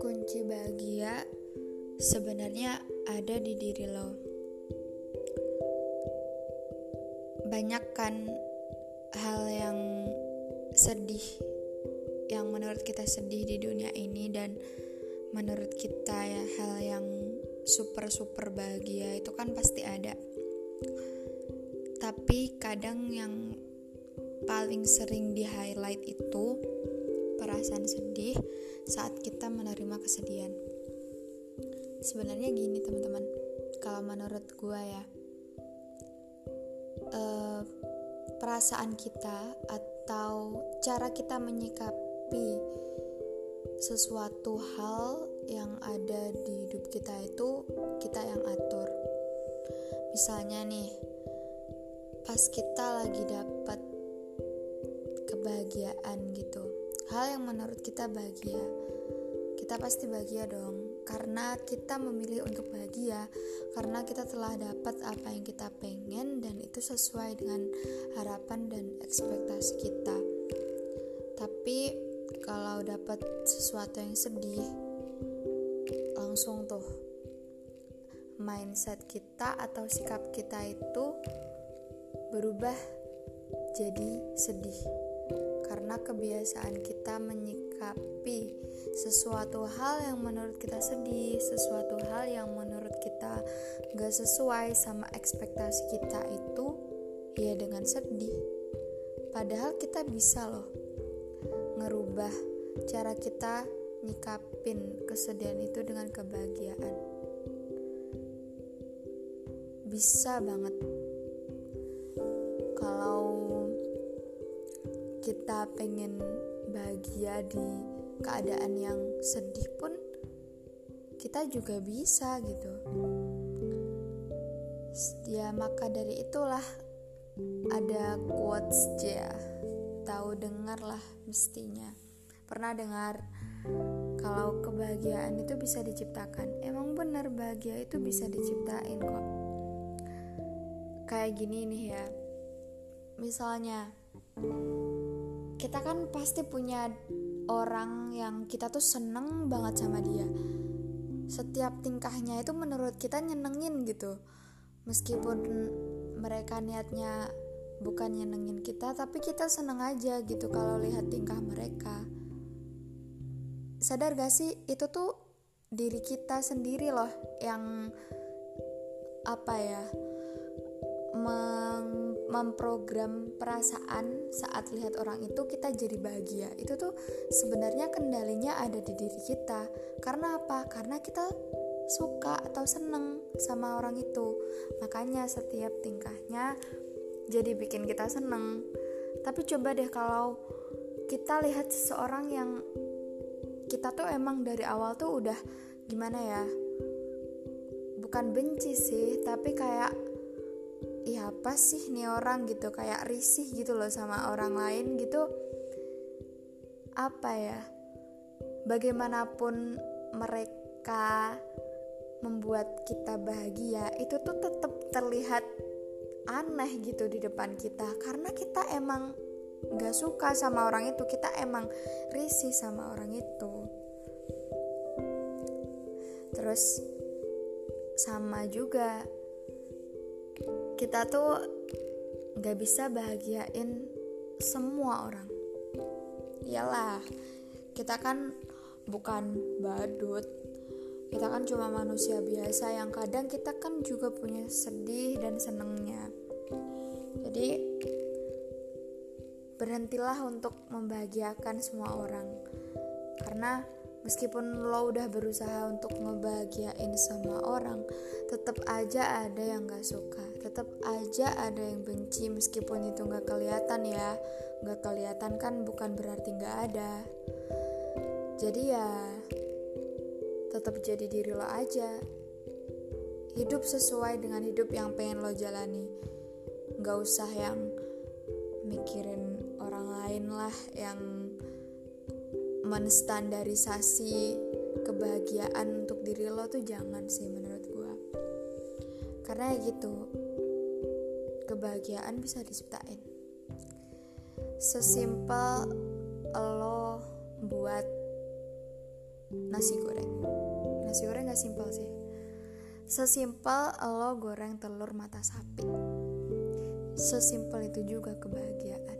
Kunci bahagia sebenarnya ada di diri lo. Banyak kan hal yang sedih yang menurut kita sedih di dunia ini dan menurut kita ya hal yang super super bahagia itu kan pasti ada. Tapi kadang yang paling sering di highlight itu perasaan sedih saat kita menerima kesedihan. Sebenarnya gini teman-teman, kalau menurut gue ya, uh, perasaan kita atau cara kita menyikapi sesuatu hal yang ada di hidup kita itu kita yang atur. Misalnya nih, pas kita lagi dapat kebahagiaan gitu, hal yang menurut kita bahagia, kita pasti bahagia dong. Karena kita memilih untuk bahagia karena kita telah dapat apa yang kita pengen dan itu sesuai dengan harapan dan ekspektasi kita. Tapi kalau dapat sesuatu yang sedih langsung tuh mindset kita atau sikap kita itu berubah jadi sedih karena kebiasaan kita menyikapi sesuatu hal yang menurut kita sedih, sesuatu hal yang menurut kita gak sesuai sama ekspektasi kita itu ya dengan sedih. Padahal kita bisa loh ngerubah cara kita nyikapin kesedihan itu dengan kebahagiaan. Bisa banget. Kalau kita pengen bahagia di keadaan yang sedih pun kita juga bisa gitu. Ya maka dari itulah ada quotes ya. Tahu dengar lah mestinya. Pernah dengar kalau kebahagiaan itu bisa diciptakan? Emang benar bahagia itu bisa diciptain kok? Kayak gini nih ya. Misalnya kita kan pasti punya orang yang kita tuh seneng banget sama dia. Setiap tingkahnya itu menurut kita nyenengin gitu. Meskipun mereka niatnya bukan nyenengin kita tapi kita seneng aja gitu kalau lihat tingkah mereka. Sadar gak sih? Itu tuh diri kita sendiri loh yang apa ya meng memprogram perasaan saat lihat orang itu kita jadi bahagia. Itu tuh sebenarnya kendalinya ada di diri kita. Karena apa? Karena kita suka atau seneng sama orang itu. Makanya setiap tingkahnya jadi bikin kita seneng. Tapi coba deh kalau kita lihat seseorang yang kita tuh emang dari awal tuh udah gimana ya? Bukan benci sih tapi kayak iya apa sih nih orang? gitu kayak risih gitu loh sama orang lain gitu. Apa ya bagaimanapun mereka membuat kita bahagia itu tuh tetap terlihat aneh gitu di depan kita. Karena kita emang gak suka sama orang itu kita emang risih sama orang itu. Terus sama juga kita tuh gak bisa bahagiain semua orang. Iyalah kita kan bukan badut. Kita kan cuma manusia biasa yang kadang kita kan juga punya sedih dan senengnya. Jadi berhentilah untuk membahagiakan semua orang. Karena meskipun lo udah berusaha untuk ngebahagiain sama orang tetap aja ada yang gak suka. Tetap aja ada yang benci meskipun itu gak kelihatan ya. Gak kelihatan kan bukan berarti gak ada. Jadi ya tetap jadi diri lo aja. Hidup sesuai dengan hidup yang pengen lo jalani. Gak usah yang mikirin orang lain lah yang menstandarisasi kebahagiaan untuk diri lo tuh jangan sih menurut gue karena ya gitu kebahagiaan bisa diciptain. Sesimpel lo buat nasi goreng. Nasi goreng gak simpel sih. Sesimpel lo goreng telur mata sapi. Sesimpel itu juga kebahagiaan